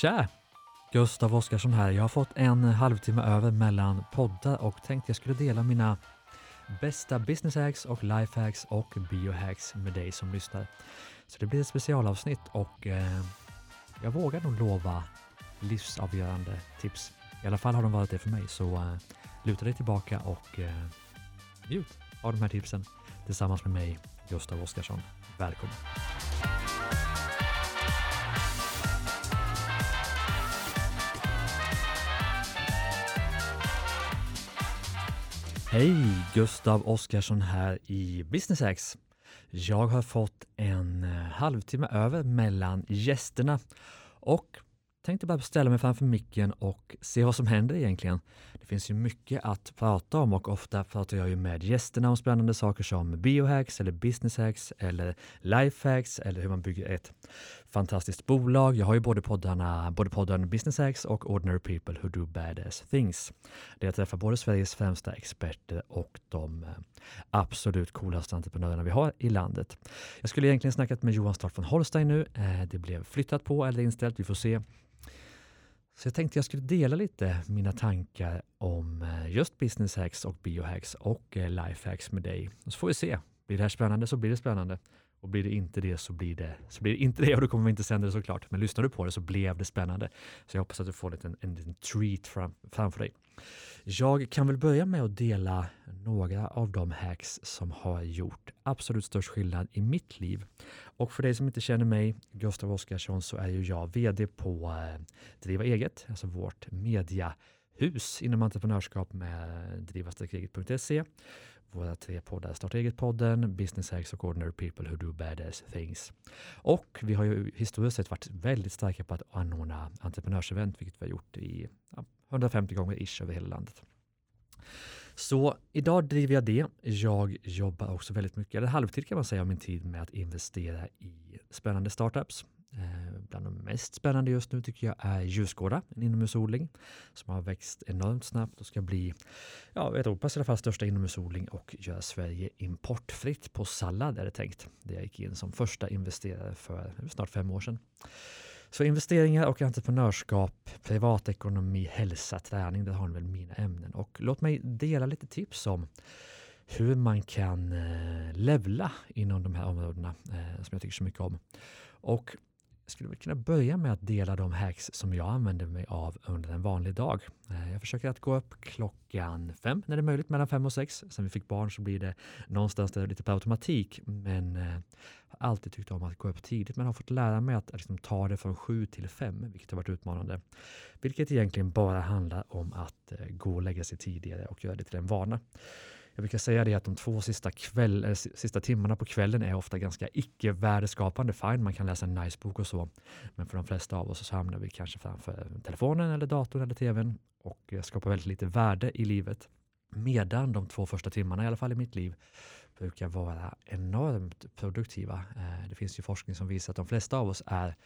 Tja! Gustav Oscarsson här. Jag har fått en halvtimme över mellan poddar och tänkte jag skulle dela mina bästa business hacks och life hacks och biohacks med dig som lyssnar. Så det blir ett specialavsnitt och eh, jag vågar nog lova livsavgörande tips. I alla fall har de varit det för mig, så eh, luta dig tillbaka och eh, njut av de här tipsen tillsammans med mig, Gustav Oscarsson. Välkommen! Hej! Gustav Oskarsson här i Business X. Jag har fått en eh, halvtimme över mellan gästerna och tänkte bara ställa mig framför micken och se vad som händer egentligen. Det finns ju mycket att prata om och ofta pratar jag ju med gästerna om spännande saker som biohacks eller business hacks eller lifehacks eller hur man bygger ett fantastiskt bolag. Jag har ju både poddarna, både podden Business Hacks och Ordinary People Who Do Badass Things. Där jag träffar både Sveriges främsta experter och de eh, absolut coolaste entreprenörerna vi har i landet. Jag skulle egentligen snackat med Johan Stark von Holstein nu. Eh, det blev flyttat på eller inställt, vi får se. Så jag tänkte jag skulle dela lite mina tankar om eh, just business hacks och biohacks och life hacks med dig. Och så får vi se. Blir det här spännande så blir det spännande. Och blir det inte det så blir det, så blir det inte det och då kommer vi inte sända det såklart. Men lyssnar du på det så blev det spännande. Så jag hoppas att du får en liten, en liten treat fram, framför dig. Jag kan väl börja med att dela några av de hacks som har gjort absolut störst skillnad i mitt liv. Och för dig som inte känner mig, Gustav Oskarsson, så är ju jag VD på eh, Driva Eget, alltså vårt mediahus inom entreprenörskap med driva-eget.se våra tre poddar, Starta eget-podden, Business Hacks och Ordinary People Who Do Badass Things. Och vi har ju historiskt sett varit väldigt starka på att anordna entreprenörsevent, vilket vi har gjort i ja, 150 gånger ish över hela landet. Så idag driver jag det. Jag jobbar också väldigt mycket, eller halvtid kan man säga, av min tid med att investera i spännande startups. Eh, bland de mest spännande just nu tycker jag är Ljusgårda, en inomhusodling som har växt enormt snabbt och ska bli ja, Europas i alla fall största inomhusodling och göra Sverige importfritt på sallad är det tänkt. Det jag gick in som första investerare för snart fem år sedan. Så investeringar och entreprenörskap, privatekonomi, hälsa, träning, där har ni väl mina ämnen. Och låt mig dela lite tips om hur man kan eh, levla inom de här områdena eh, som jag tycker så mycket om. Och skulle kunna börja med att dela de hacks som jag använder mig av under en vanlig dag. Eh, jag försöker att gå upp klockan fem när det är möjligt, mellan fem och sex. Sen vi fick barn så blir det någonstans där lite på automatik. Men jag har alltid tyckt om att gå upp tidigt, men har fått lära mig att liksom ta det från sju till fem, vilket har varit utmanande. Vilket egentligen bara handlar om att eh, gå och lägga sig tidigare och göra det till en vana. Jag brukar säga det att de två sista, kväll, äh, sista timmarna på kvällen är ofta ganska icke värdeskapande. Fine, man kan läsa en nice bok och så. Men för de flesta av oss så hamnar vi kanske framför telefonen eller datorn eller tvn och eh, skapar väldigt lite värde i livet. Medan de två första timmarna, i alla fall i mitt liv, brukar vara enormt produktiva. Eh, det finns ju forskning som visar att de flesta av oss är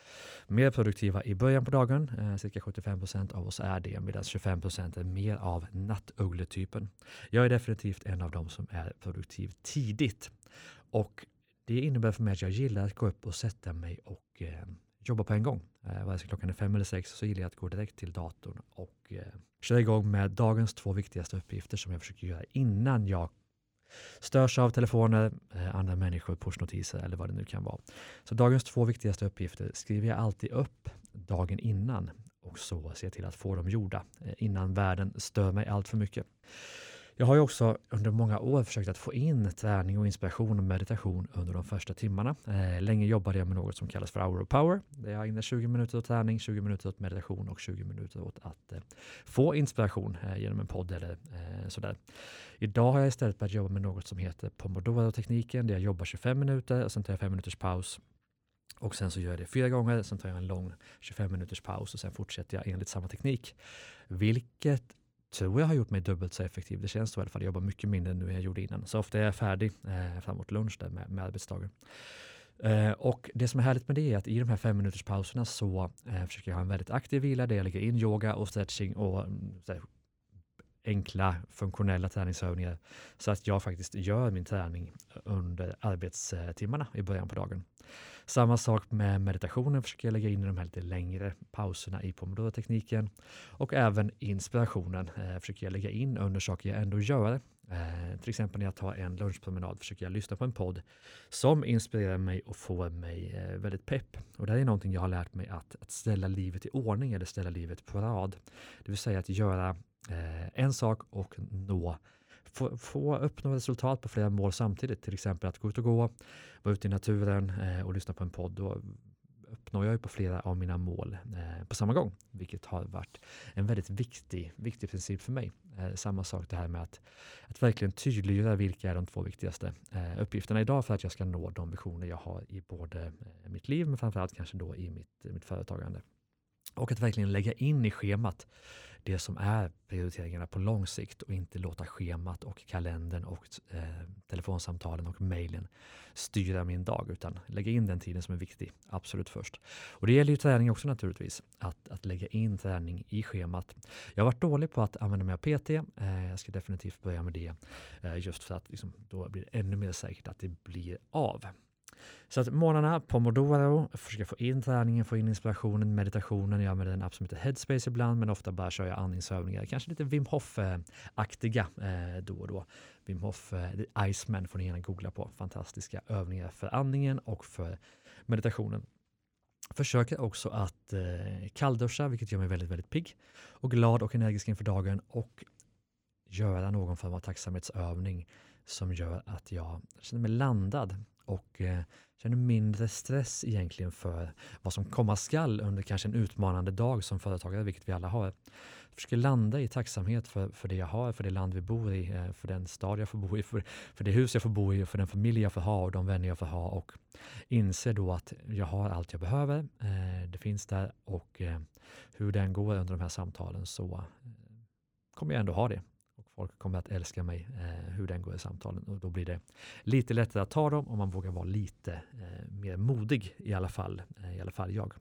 mer produktiva i början på dagen. Eh, cirka 75 procent av oss är det, medan 25 procent är mer av nattuggletypen. Jag är definitivt en av dem som är produktiv tidigt. Och det innebär för mig att jag gillar att gå upp och sätta mig och eh, jobba på en gång. Eh, vare sig klockan är fem eller sex så gillar jag att gå direkt till datorn och eh, köra igång med dagens två viktigaste uppgifter som jag försöker göra innan jag störs av telefoner, eh, andra människor, pushnotiser eller vad det nu kan vara. Så dagens två viktigaste uppgifter skriver jag alltid upp dagen innan och så ser jag till att få dem gjorda eh, innan världen stör mig allt för mycket. Jag har ju också under många år försökt att få in träning och inspiration och meditation under de första timmarna. Eh, länge jobbade jag med något som kallas för Hour of Power. Där jag ägnar 20 minuter åt träning, 20 minuter åt meditation och 20 minuter åt att eh, få inspiration eh, genom en podd eller sådär. Idag har jag istället börjat jobba med något som heter Pomodoro-tekniken där jag jobbar 25 minuter och sen tar jag 5 minuters paus och sen så gör jag det fyra gånger, sen tar jag en lång 25 minuters paus och sen fortsätter jag enligt samma teknik. Vilket tror jag har gjort mig dubbelt så effektiv. Det känns så i alla fall. Jag jobbar mycket mindre nu än jag gjorde innan. Så ofta är jag färdig eh, framåt lunch där med, med arbetsdagen. Eh, och det som är härligt med det är att i de här fem minuters pauserna så eh, försöker jag ha en väldigt aktiv vila där jag lägger in yoga och stretching och mm, enkla funktionella träningsövningar så att jag faktiskt gör min träning under arbetstimmarna i början på dagen. Samma sak med meditationen, försöker jag lägga in i de här lite längre pauserna i pomodoro-tekniken och även inspirationen eh, försöker jag lägga in under saker jag ändå gör. Eh, till exempel när jag tar en lunchpromenad försöker jag lyssna på en podd som inspirerar mig och får mig eh, väldigt pepp. Och det här är någonting jag har lärt mig att, att ställa livet i ordning eller ställa livet på rad. Det vill säga att göra Eh, en sak och nå få, få uppnå resultat på flera mål samtidigt. Till exempel att gå ut och gå, vara ute i naturen eh, och lyssna på en podd. Då uppnår jag ju på flera av mina mål eh, på samma gång, vilket har varit en väldigt viktig, viktig princip för mig. Eh, samma sak det här med att, att verkligen tydliggöra vilka är de två viktigaste eh, uppgifterna idag för att jag ska nå de visioner jag har i både eh, mitt liv men framförallt kanske då i mitt, mitt företagande. Och att verkligen lägga in i schemat det som är prioriteringarna på lång sikt och inte låta schemat och kalendern och eh, telefonsamtalen och mejlen styra min dag utan lägga in den tiden som är viktig, absolut först. Och det gäller ju träning också naturligtvis, att, att lägga in träning i schemat. Jag har varit dålig på att använda mig av PT, eh, jag ska definitivt börja med det eh, just för att liksom, då blir det ännu mer säkert att det blir av. Så att morgnarna, pomodoro, försöka få in träningen, få in inspirationen, meditationen. Jag använder en app som heter Headspace ibland, men ofta bara kör jag andningsövningar. Kanske lite Wim Hof-aktiga eh, då och då. Wim Hof, eh, Iceman får ni gärna googla på. Fantastiska övningar för andningen och för meditationen. Försöker också att eh, kallduscha, vilket gör mig väldigt, väldigt pigg och glad och energisk inför dagen och göra någon form av tacksamhetsövning som gör att jag känner mig landad och eh, känner mindre stress egentligen för vad som komma skall under kanske en utmanande dag som företagare, vilket vi alla har. Jag försöker landa i tacksamhet för, för det jag har, för det land vi bor i, eh, för den stad jag får bo i, för, för det hus jag får bo i, för den familj jag får ha och de vänner jag får ha och inser då att jag har allt jag behöver. Eh, det finns där och hur den går under de här samtalen så kommer jag ändå ha det folk kommer att älska mig, eh, hur den går i samtalen. Och då blir det lite lättare att ta dem och man vågar vara lite eh, mer modig i alla fall, eh, i alla fall jag.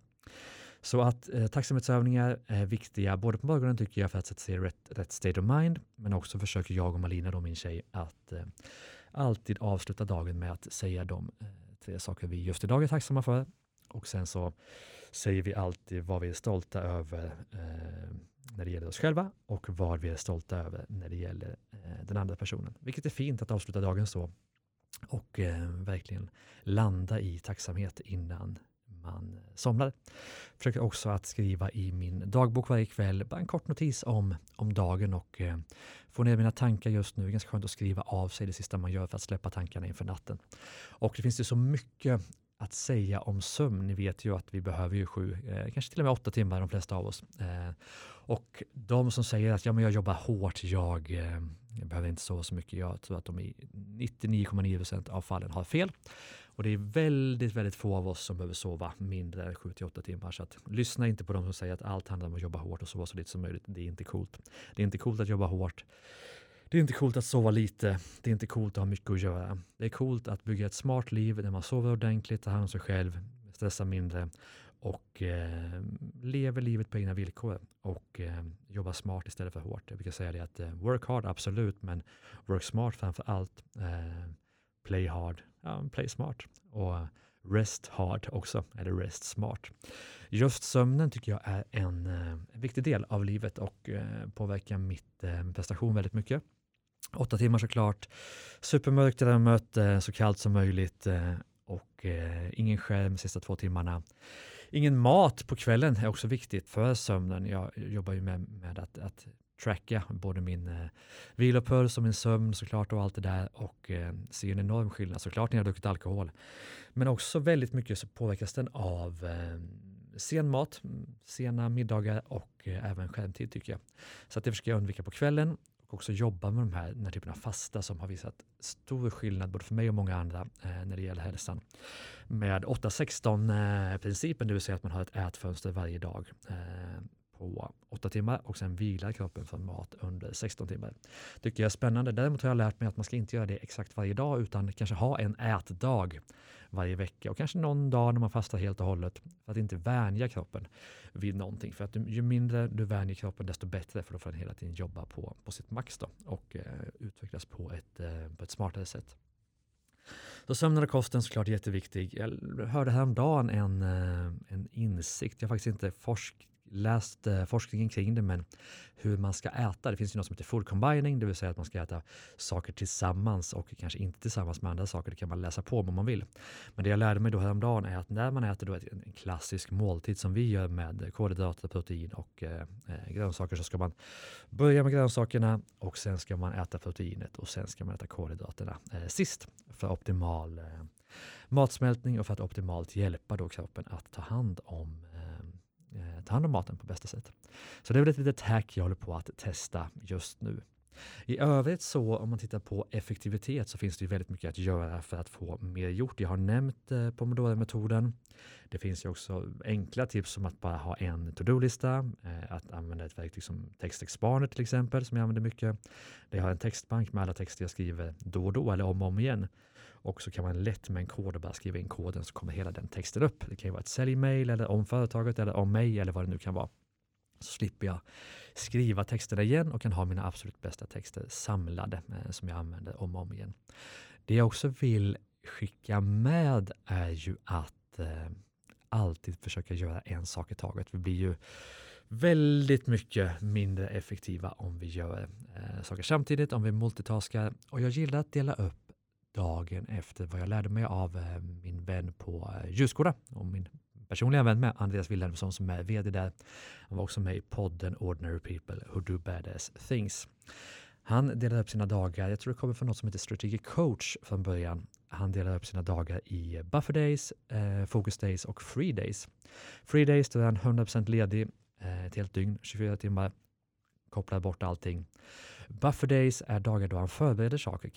Så att eh, tacksamhetsövningar är viktiga både på morgonen tycker jag för att sätta sig i rätt, rätt state of mind, men också försöker jag och Malina, då min tjej, att eh, alltid avsluta dagen med att säga de eh, tre saker vi just idag är tacksamma för. Och sen så säger vi alltid vad vi är stolta över eh, när det gäller oss själva och vad vi är stolta över när det gäller eh, den andra personen. Vilket är fint att avsluta dagen så och eh, verkligen landa i tacksamhet innan man eh, somnar. Försöker också att skriva i min dagbok varje kväll bara en kort notis om, om dagen och eh, få ner mina tankar just nu. Ganska skönt att skriva av sig det sista man gör för att släppa tankarna inför natten. Och det finns ju så mycket att säga om sömn. Ni vet ju att vi behöver ju sju, eh, kanske till och med åtta timmar de flesta av oss. Eh, och de som säger att ja, men jag jobbar hårt, jag, eh, jag behöver inte sova så mycket. Jag tror att de i 99,9% av fallen har fel. Och det är väldigt, väldigt få av oss som behöver sova mindre än 7-8 timmar. Så att, lyssna inte på de som säger att allt handlar om att jobba hårt och sova så lite som möjligt. Det är inte coolt. Det är inte coolt att jobba hårt. Det är inte coolt att sova lite. Det är inte coolt att ha mycket att göra. Det är coolt att bygga ett smart liv där man sover ordentligt, tar hand om sig själv, stressar mindre och eh, lever livet på egna villkor och eh, jobbar smart istället för hårt. Jag brukar säga det att eh, work hard, absolut, men work smart framför allt. Eh, play hard, ja, play smart. Och rest hard också, eller rest smart. Just sömnen tycker jag är en eh, viktig del av livet och eh, påverkar mitt eh, prestation väldigt mycket. Åtta timmar såklart, supermörkt i rummet, så kallt som möjligt eh, och eh, ingen skärm de sista två timmarna. Ingen mat på kvällen är också viktigt för sömnen. Jag jobbar ju med, med att, att tracka både min eh, vilopuls och min sömn såklart och allt det där och eh, ser en enorm skillnad såklart när jag har druckit alkohol. Men också väldigt mycket så påverkas den av eh, sen mat, sena middagar och eh, även skärmtid tycker jag. Så att det försöker jag undvika på kvällen också jobba med de här, den här typen av fasta som har visat stor skillnad både för mig och många andra eh, när det gäller hälsan. Med 8-16 eh, principen, det vill säga att man har ett ätfönster varje dag. Eh, på 8 timmar och sen vilar kroppen från mat under 16 timmar. Tycker jag är spännande. Däremot har jag lärt mig att man ska inte göra det exakt varje dag utan kanske ha en ätdag varje vecka och kanske någon dag när man fastar helt och hållet för att inte vänja kroppen vid någonting. För att ju mindre du vänjer kroppen desto bättre för då får den hela tiden jobba på, på sitt max då, och eh, utvecklas på ett, eh, på ett smartare sätt. Så sömnen och kosten såklart jätteviktig. Jag hörde häromdagen en, eh, en insikt, jag har faktiskt inte forskat läst eh, forskningen kring det, men hur man ska äta. Det finns ju något som heter food combining, det vill säga att man ska äta saker tillsammans och kanske inte tillsammans med andra saker. Det kan man läsa på om man vill. Men det jag lärde mig då häromdagen är att när man äter då en klassisk måltid som vi gör med kolhydrater, protein och eh, eh, grönsaker så ska man börja med grönsakerna och sen ska man äta proteinet och sen ska man äta kolhydraterna eh, sist för optimal eh, matsmältning och för att optimalt hjälpa då kroppen att ta hand om eh, Eh, ta hand om maten på bästa sätt. Så det är väl ett litet hack jag håller på att testa just nu. I övrigt så om man tittar på effektivitet så finns det ju väldigt mycket att göra för att få mer gjort. Jag har nämnt eh, Pomodoro-metoden. Det finns ju också enkla tips som att bara ha en to-do-lista, eh, att använda ett verktyg som TextExpander till exempel som jag använder mycket. Det har en textbank med alla texter jag skriver då och då eller om och om igen. Och så kan man lätt med en kod och bara skriva in koden så kommer hela den texten upp. Det kan ju vara ett säljmail eller om företaget eller om mig eller vad det nu kan vara. Så slipper jag skriva texterna igen och kan ha mina absolut bästa texter samlade eh, som jag använder om och om igen. Det jag också vill skicka med är ju att eh, alltid försöka göra en sak i taget. Vi blir ju väldigt mycket mindre effektiva om vi gör eh, saker samtidigt, om vi multitaskar. Och jag gillar att dela upp dagen efter vad jag lärde mig av eh, min vän på eh, Ljusgårda och min personliga vän med Andreas Wilhelmsson som är vd där. Han var också med i podden Ordinary People Who Do Badass Things. Han delar upp sina dagar, jag tror det kommer från något som heter Strategic Coach från början. Han delar upp sina dagar i eh, buffer days, eh, focus days och free days. Free days, då är han 100% ledig eh, ett helt dygn, 24 timmar, kopplar bort allting. Buffer days är dagar då han förbereder saker,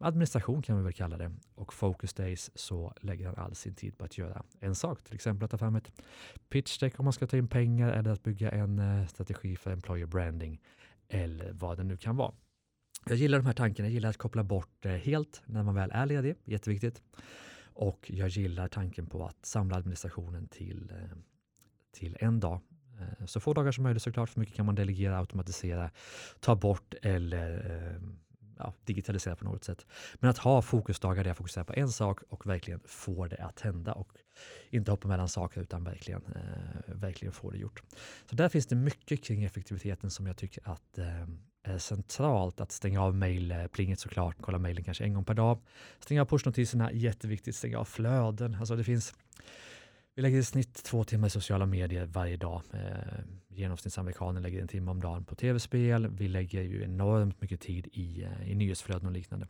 administration kan vi väl kalla det. Och focus days så lägger han all sin tid på att göra en sak, till exempel att ta fram ett pitch deck om man ska ta in pengar eller att bygga en eh, strategi för employer branding eller vad det nu kan vara. Jag gillar de här tankarna, jag gillar att koppla bort eh, helt när man väl är ledig, jätteviktigt. Och jag gillar tanken på att samla administrationen till, eh, till en dag Eh, så få dagar som möjligt såklart, för mycket kan man delegera, automatisera, ta bort eller ehm, ja, digitalisera på något sätt. Men att ha fokusdagar där jag fokuserar på en sak och verkligen får det att hända och inte hoppa mellan saker utan verkligen, eh, verkligen få det gjort. Så där finns det mycket kring effektiviteten som jag tycker att eh, är centralt. Att stänga av mejlplinget såklart, kolla mejlen kanske en gång per dag. Stänga av pushnotiserna, jätteviktigt. Stänga av flöden. Alltså det finns vi lägger i snitt två timmar i sociala medier varje dag. Eh, Genomsnittsamerikanen lägger en timme om dagen på tv-spel. Vi lägger ju enormt mycket tid i, eh, i nyhetsflöden och liknande.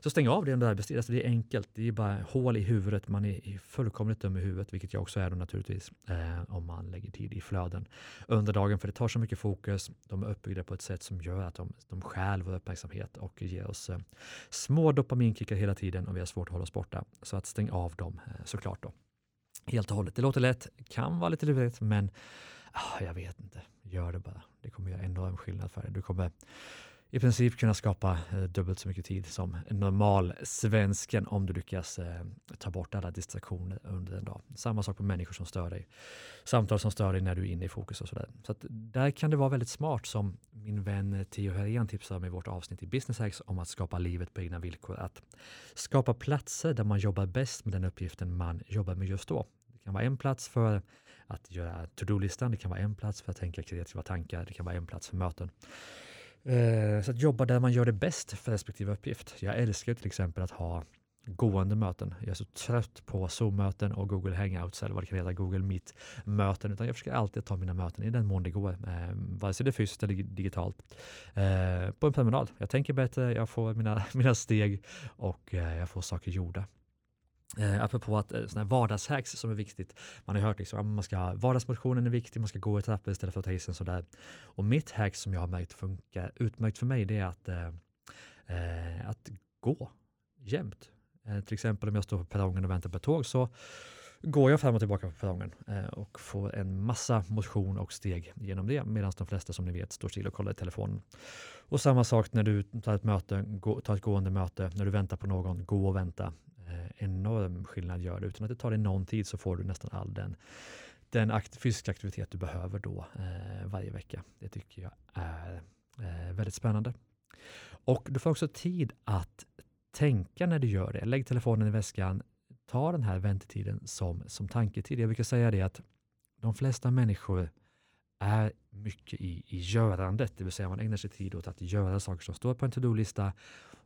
Så stäng av det under arbetstid. Alltså det är enkelt. Det är bara hål i huvudet. Man är fullkomligt dum i huvudet, vilket jag också är då naturligtvis, eh, om man lägger tid i flöden under dagen. För det tar så mycket fokus. De är uppbyggda på ett sätt som gör att de, de stjäl vår uppmärksamhet och ger oss eh, små dopaminkickar hela tiden och vi har svårt att hålla oss borta. Så att stäng av dem eh, såklart då helt och hållet. Det låter lätt, kan vara lite lurigt, men ah, jag vet inte. Gör det bara. Det kommer göra enorm skillnad för dig. Du kommer i princip kunna skapa eh, dubbelt så mycket tid som normalsvensken normal svensken om du lyckas eh, ta bort alla distraktioner under en dag. Samma sak med människor som stör dig. Samtal som stör dig när du är inne i fokus och sådär. Så att där kan det vara väldigt smart som min vän Theo Herén tipsade om i vårt avsnitt i Business Hacks om att skapa livet på egna villkor. Att skapa platser där man jobbar bäst med den uppgiften man jobbar med just då. Det kan vara en plats för att göra to-do-listan, det kan vara en plats för att tänka kreativa tankar, det kan vara en plats för möten. Eh, så att jobba där man gör det bäst för respektive uppgift. Jag älskar till exempel att ha gående möten. Jag är så trött på Zoom-möten och Google Hangouts eller vad det kan heta, Google Meet-möten, utan jag försöker alltid ta mina möten i den mån det går, eh, vare sig det är fysiskt eller digitalt, eh, på en promenad. Jag tänker bättre, jag får mina, mina steg och eh, jag får saker gjorda. Eh, apropå att eh, sådana vardagshacks som är viktigt. Man har hört liksom, att man ska, vardagsmotionen är viktig, man ska gå i trappor istället för att ta hissen. Sådär. Och mitt hack som jag har märkt funkar utmärkt för mig det är att, eh, eh att gå jämt. Eh, till exempel om jag står på perrongen och väntar på ett tåg så går jag fram och tillbaka på perrongen eh, och får en massa motion och steg genom det medan de flesta som ni vet står still och kollar i telefonen. Och samma sak när du tar ett, möte, gå, tar ett gående möte, när du väntar på någon, gå och vänta. Eh, enorm skillnad gör det. Utan att det tar dig någon tid så får du nästan all den, den akt, fysiska aktivitet du behöver då eh, varje vecka. Det tycker jag är eh, väldigt spännande. Och du får också tid att tänka när du gör det. Lägg telefonen i väskan, ta den här väntetiden som, som tanketid. Jag brukar säga det att de flesta människor är mycket i, i görandet, det vill säga man ägnar sig tid åt att göra saker som står på en to-do-lista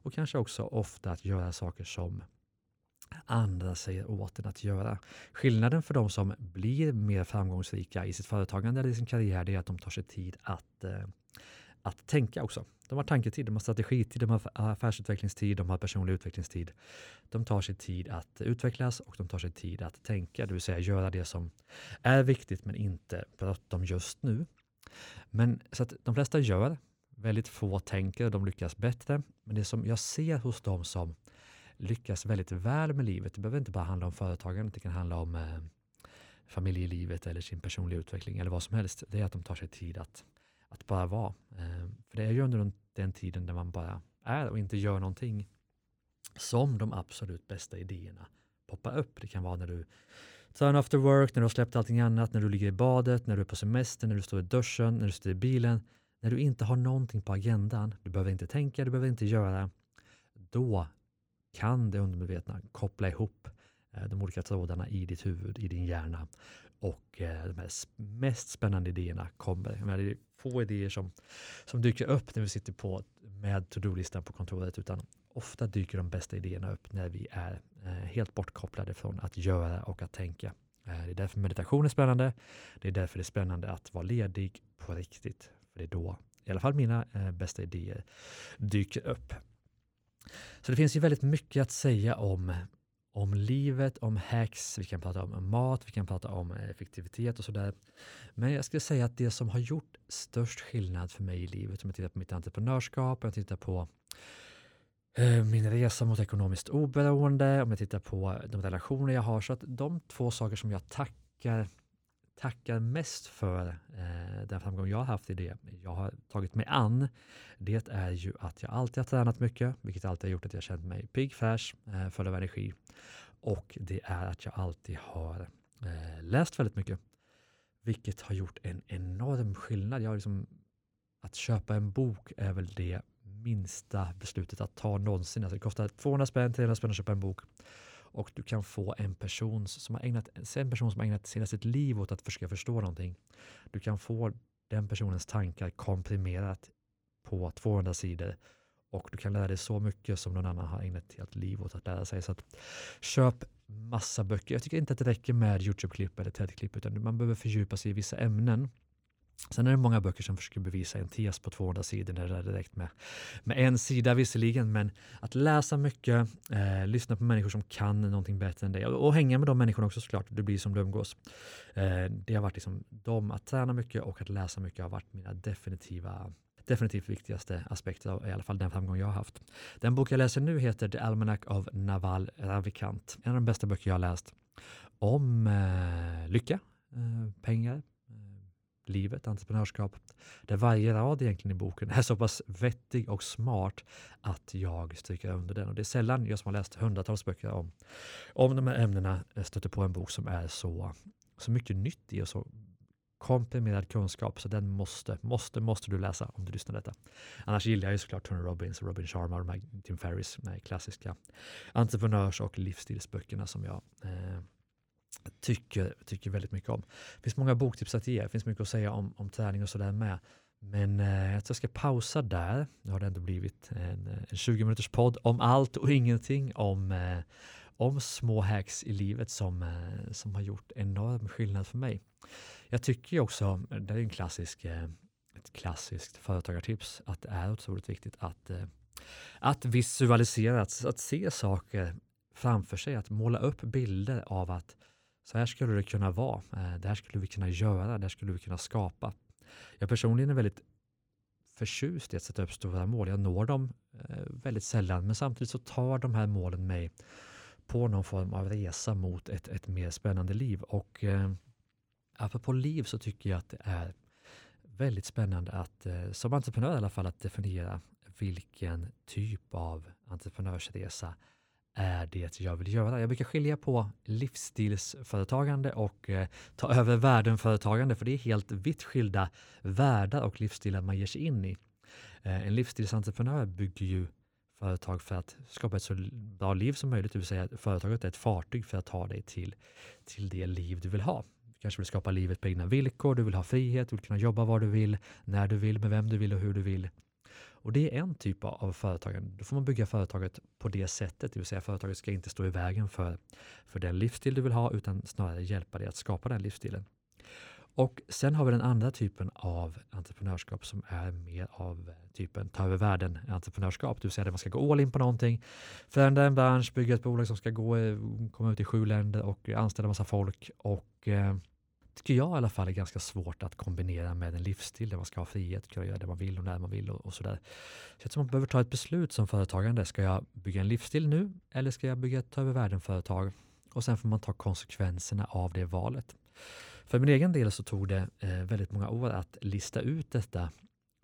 och kanske också ofta att göra saker som andra säger åt en att göra. Skillnaden för de som blir mer framgångsrika i sitt företagande eller i sin karriär är att de tar sig tid att, eh, att tänka också. De har tanketid, de har strategitid, de har affärsutvecklingstid, de har personlig utvecklingstid. De tar sig tid att utvecklas och de tar sig tid att tänka, det vill säga göra det som är viktigt men inte bråttom just nu. Men så att de flesta gör, väldigt få tänker och de lyckas bättre. Men det som jag ser hos de som lyckas väldigt väl med livet, det behöver inte bara handla om företagande, det kan handla om eh, familjelivet eller sin personliga utveckling eller vad som helst. Det är att de tar sig tid att att bara vara. Eh, för det är ju under den tiden där man bara är och inte gör någonting som de absolut bästa idéerna poppar upp. Det kan vara när du tar en after work, när du har släppt allting annat, när du ligger i badet, när du är på semester, när du står i duschen, när du sitter i bilen. När du inte har någonting på agendan, du behöver inte tänka, du behöver inte göra. Då kan det undermedvetna koppla ihop eh, de olika trådarna i ditt huvud, i din hjärna och eh, de här mest spännande idéerna kommer. det är få idéer som, som dyker upp när vi sitter på med to-do-listan på kontoret utan ofta dyker de bästa idéerna upp när vi är eh, helt bortkopplade från att göra och att tänka. Det är därför meditation är spännande. Det är därför det är spännande att vara ledig på riktigt. För det är då i alla fall mina bästa idéer dyker upp. Så det finns ju väldigt mycket att säga om om livet, om hacks, vi kan prata om mat, vi kan prata om effektivitet och sådär. Men jag skulle säga att det som har gjort störst skillnad för mig i livet, om jag tittar på mitt entreprenörskap, om jag tittar på eh, min resa mot ekonomiskt oberoende, om jag tittar på de relationer jag har, så att de två saker som jag tackar tackar mest för eh, den framgång jag har haft i det jag har tagit mig an, det är ju att jag alltid har tränat mycket, vilket alltid har gjort att jag känt mig pigg, fräsch, eh, full av energi. Och det är att jag alltid har eh, läst väldigt mycket, vilket har gjort en enorm skillnad. Jag har liksom, att köpa en bok är väl det minsta beslutet att ta någonsin. Alltså det kostar 200 spänn, 300 spänn att köpa en bok och du kan få en person som har ägnat, en person som har ägnat hela sitt liv åt att försöka förstå någonting. Du kan få den personens tankar komprimerat på 200 sidor och du kan lära dig så mycket som någon annan har ägnat ett helt liv åt att lära sig. Så att, köp massa böcker. Jag tycker inte att det räcker med Youtube-klipp eller TED-klipp utan man behöver fördjupa sig i vissa ämnen. Sen är det många böcker som försöker bevisa en tes på 200 sidor när det är direkt med, med en sida visserligen, men att läsa mycket, eh, lyssna på människor som kan någonting bättre än dig och, och, hänga med de människorna också såklart, det blir som du umgås. Eh, det har varit liksom de, att träna mycket och att läsa mycket har varit mina definitiva definitivt viktigaste aspekter av i alla fall den framgång jag har haft. Den bok jag läser nu heter The Almanac of Naval Ravikant, en av de bästa böcker jag har läst om eh, lycka, eh, pengar, livet, entreprenörskap, där varje rad egentligen i boken är så pass vettig och smart att jag stryker under den. Och det är sällan jag som har läst hundratals böcker om, om de här ämnena eh, stöter på en bok som är så, så mycket nytt i och så komprimerad kunskap, så den måste, måste, måste du läsa om du lyssnar på detta. Annars gillar jag ju såklart Tony Robbins, Robin Sharma och Tim Ferris, de här klassiska entreprenörs och livsstilsböckerna som jag eh, tycker, tycker väldigt mycket om. Det finns många boktips att ge, det finns mycket att säga om, om träning och sådär med. Men eh, jag tror jag ska pausa där. Nu har det ändå blivit en, eh, en 20 minuters podd om allt och ingenting om, eh, om små hacks i livet som, eh, som har gjort enorm skillnad för mig. Jag tycker också, det är en klassisk, eh, ett klassiskt företagartips, att det är otroligt viktigt att, eh, att visualisera, att, att se saker framför sig, att måla upp bilder av att så här skulle det kunna vara. Eh, det här skulle vi kunna göra. Det här skulle vi kunna skapa. Jag personligen är väldigt förtjust i att sätta upp stora mål. Jag når dem eh, väldigt sällan, men samtidigt så tar de här målen mig på någon form av resa mot ett, ett mer spännande liv. Och eh, apropå liv så tycker jag att det är väldigt spännande att eh, som entreprenör i alla fall att definiera vilken typ av entreprenörsresa är det jag vill göra. Jag brukar skilja på livsstilsföretagande och eh, ta över världen-företagande för det är helt vitt skilda världar och livsstilar man ger sig in i. Eh, en livsstilsentreprenör bygger ju företag för att skapa ett så bra liv som möjligt, det vill säga att företaget är ett fartyg för att ta dig till, till det liv du vill ha. Du kanske vill skapa livet på egna villkor, du vill ha frihet, du vill kunna jobba var du vill, när du vill, med vem du vill och hur du vill. Och det är en typ av företagande. Då får man bygga företaget på det sättet, det vill säga företaget ska inte stå i vägen för, för den livsstil du vill ha utan snarare hjälpa dig att skapa den livsstilen. Och sen har vi den andra typen av entreprenörskap som är mer av eh, typen ta över världen entreprenörskap, det vill säga där man ska gå all in på någonting, förändra en bransch, bygga ett bolag som ska gå, eh, komma ut i sju länder och anställa massa folk och eh, tycker jag i alla fall är ganska svårt att kombinera med en livsstil där man ska ha frihet, kunna göra det man vill och när man vill och, och sådär. Så jag tror man behöver ta ett beslut som företagande. Ska jag bygga en livsstil nu eller ska jag bygga ett ta över världen-företag? Och sen får man ta konsekvenserna av det valet. För min egen del så tog det eh, väldigt många år att lista ut detta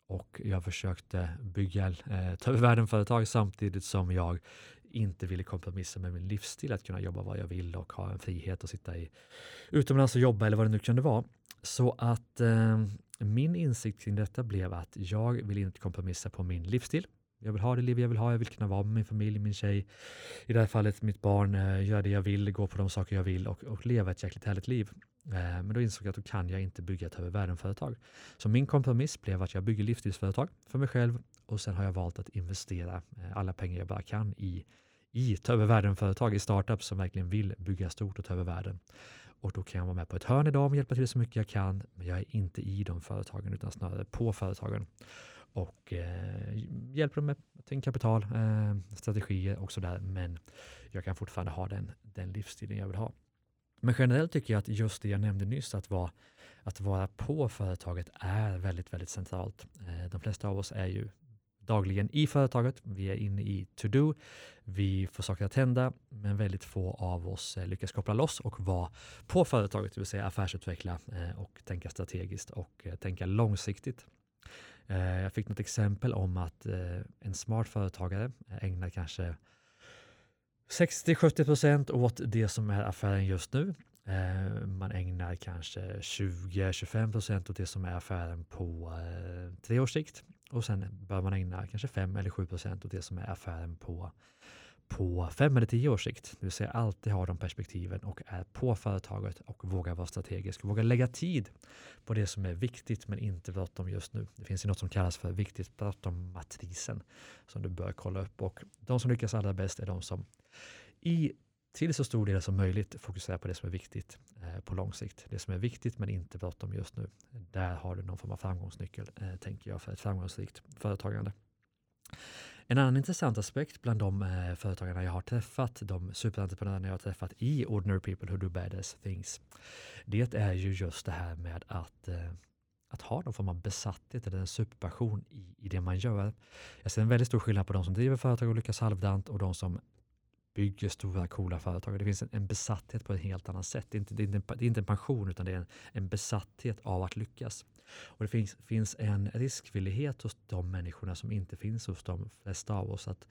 och jag försökte bygga eh, ta över världen-företag samtidigt som jag inte ville kompromissa med min livsstil, att kunna jobba vad jag vill och ha en frihet att sitta i utomlands och jobba eller vad det nu kunde vara. Så att eh, min insikt kring detta blev att jag vill inte kompromissa på min livsstil. Jag vill ha det liv jag vill ha, jag vill kunna vara med min familj, min tjej, i det här fallet mitt barn, eh, göra det jag vill, gå på de saker jag vill och, och leva ett jäkligt härligt liv. Eh, men då insåg jag att då kan jag inte bygga ett över världen-företag. Så min kompromiss blev att jag bygger livsstilsföretag för mig själv och sen har jag valt att investera eh, alla pengar jag bara kan i i ta över världen-företag, i startups som verkligen vill bygga stort och ta över världen. Och då kan jag vara med på ett hörn idag och hjälpa till så mycket jag kan, men jag är inte i de företagen utan snarare på företagen och eh, hjälper dem med kapital, eh, strategier och sådär. Men jag kan fortfarande ha den, den livsstilen jag vill ha. Men generellt tycker jag att just det jag nämnde nyss, att vara, att vara på företaget är väldigt, väldigt centralt. Eh, de flesta av oss är ju dagligen i företaget. Vi är inne i to-do. Vi får saker att hända, men väldigt få av oss eh, lyckas koppla loss och vara på företaget, det vill säga affärsutveckla eh, och tänka strategiskt och eh, tänka långsiktigt. Jag fick något exempel om att en smart företagare ägnar kanske 60-70 procent åt det som är affären just nu. Man ägnar kanske 20-25 procent åt det som är affären på tre års sikt och sen bör man ägna kanske 5 eller 7 procent åt det som är affären på, på 5 eller 10 års sikt. Det vill säga alltid ha de perspektiven och är på företaget och våga vara strategisk. Våga lägga tid på det som är viktigt men inte bråttom just nu. Det finns ju något som kallas för viktigt bråttom-matrisen som du bör kolla upp och de som lyckas allra bäst är de som i till så stor del som möjligt fokusera på det som är viktigt eh, på lång sikt. Det som är viktigt men inte bråttom just nu. Där har du någon form av framgångsnyckel, eh, tänker jag, för ett framgångsrikt företagande. En annan intressant aspekt bland de eh, företagarna jag har träffat, de superentreprenörerna jag har träffat i Ordinary People Who Do Badass Things, det är ju just det här med att eh, att ha någon form av besatthet eller en superpassion i, i det man gör. Jag ser en väldigt stor skillnad på de som driver företag och lyckas halvdant och de som bygger stora coola företag. Det finns en, en besatthet på ett helt annat sätt. Det är inte, det är inte, det är inte en pension utan det är en, en besatthet av att lyckas. Och Det finns, finns en riskvillighet hos de människorna som inte finns hos de flesta av oss. Att,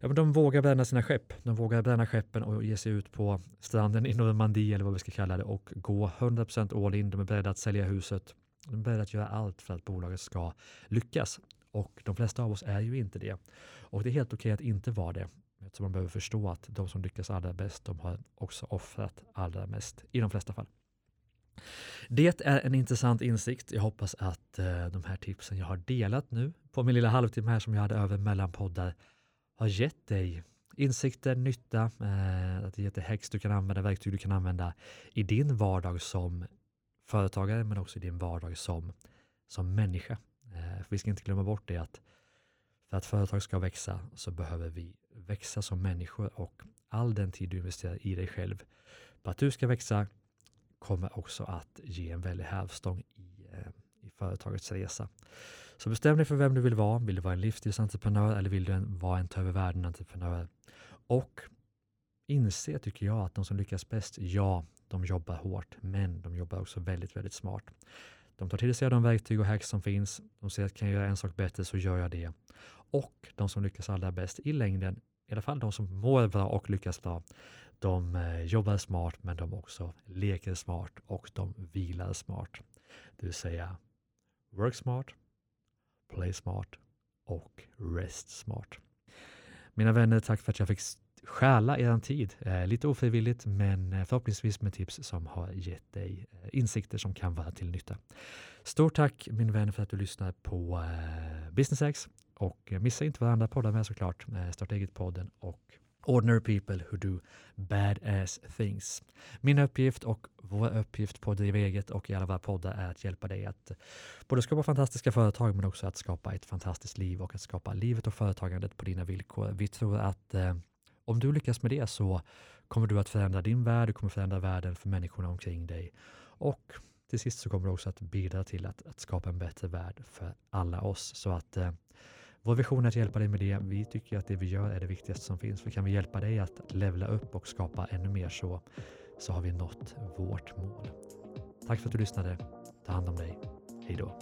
ja, men de vågar bränna sina skepp. De vågar bränna skeppen och ge sig ut på stranden i Normandie eller vad vi ska kalla det och gå 100% all in. De är beredda att sälja huset. De är beredda att göra allt för att bolaget ska lyckas. Och de flesta av oss är ju inte det. Och det är helt okej okay att inte vara det. Så man behöver förstå att de som lyckas allra bäst, de har också offrat allra mest i de flesta fall. Det är en intressant insikt. Jag hoppas att eh, de här tipsen jag har delat nu på min lilla halvtimme här som jag hade över mellan poddar har gett dig insikter, nytta, eh, att det gett dig häx du kan använda, verktyg du kan använda i din vardag som företagare men också i din vardag som, som människa. Eh, för vi ska inte glömma bort det att för att företag ska växa så behöver vi växa som människor och all den tid du investerar i dig själv på att du ska växa kommer också att ge en väldig hävstång i, eh, i företagets resa. Så bestäm dig för vem du vill vara. Vill du vara en livsstilsentreprenör eller vill du vara en ta över världen-entreprenör? Och inse, tycker jag, att de som lyckas bäst, ja, de jobbar hårt, men de jobbar också väldigt, väldigt smart. De tar till sig de verktyg och hacks som finns. De ser att kan jag göra en sak bättre så gör jag det. Och de som lyckas allra bäst i längden, i alla fall de som mår bra och lyckas bra, de eh, jobbar smart men de också leker smart och de vilar smart. Det vill säga work smart, play smart och rest smart. Mina vänner, tack för att jag fick stjäla er tid. Eh, lite ofrivilligt, men eh, förhoppningsvis med tips som har gett dig eh, insikter som kan vara till nytta. Stort tack min vän för att du lyssnar på Business X och eh, missa inte varandra poddar med såklart. Eh, starta eget-podden och Ordinary people who do badass things. Min uppgift och vår uppgift på Driva eget och i alla våra poddar är att hjälpa dig att eh, både skapa fantastiska företag men också att skapa ett fantastiskt liv och att skapa livet och företagandet på dina villkor. Vi tror att eh, om du lyckas med det så kommer du att förändra din värld, du kommer förändra världen för människorna omkring dig och till sist så kommer du också att bidra till att, att skapa en bättre värld för alla oss. Så att eh, vår vision är att hjälpa dig med det. Vi tycker att det vi gör är det viktigaste som finns. För kan vi hjälpa dig att levla upp och skapa ännu mer så, så har vi nått vårt mål. Tack för att du lyssnade. Ta hand om dig. Hej då.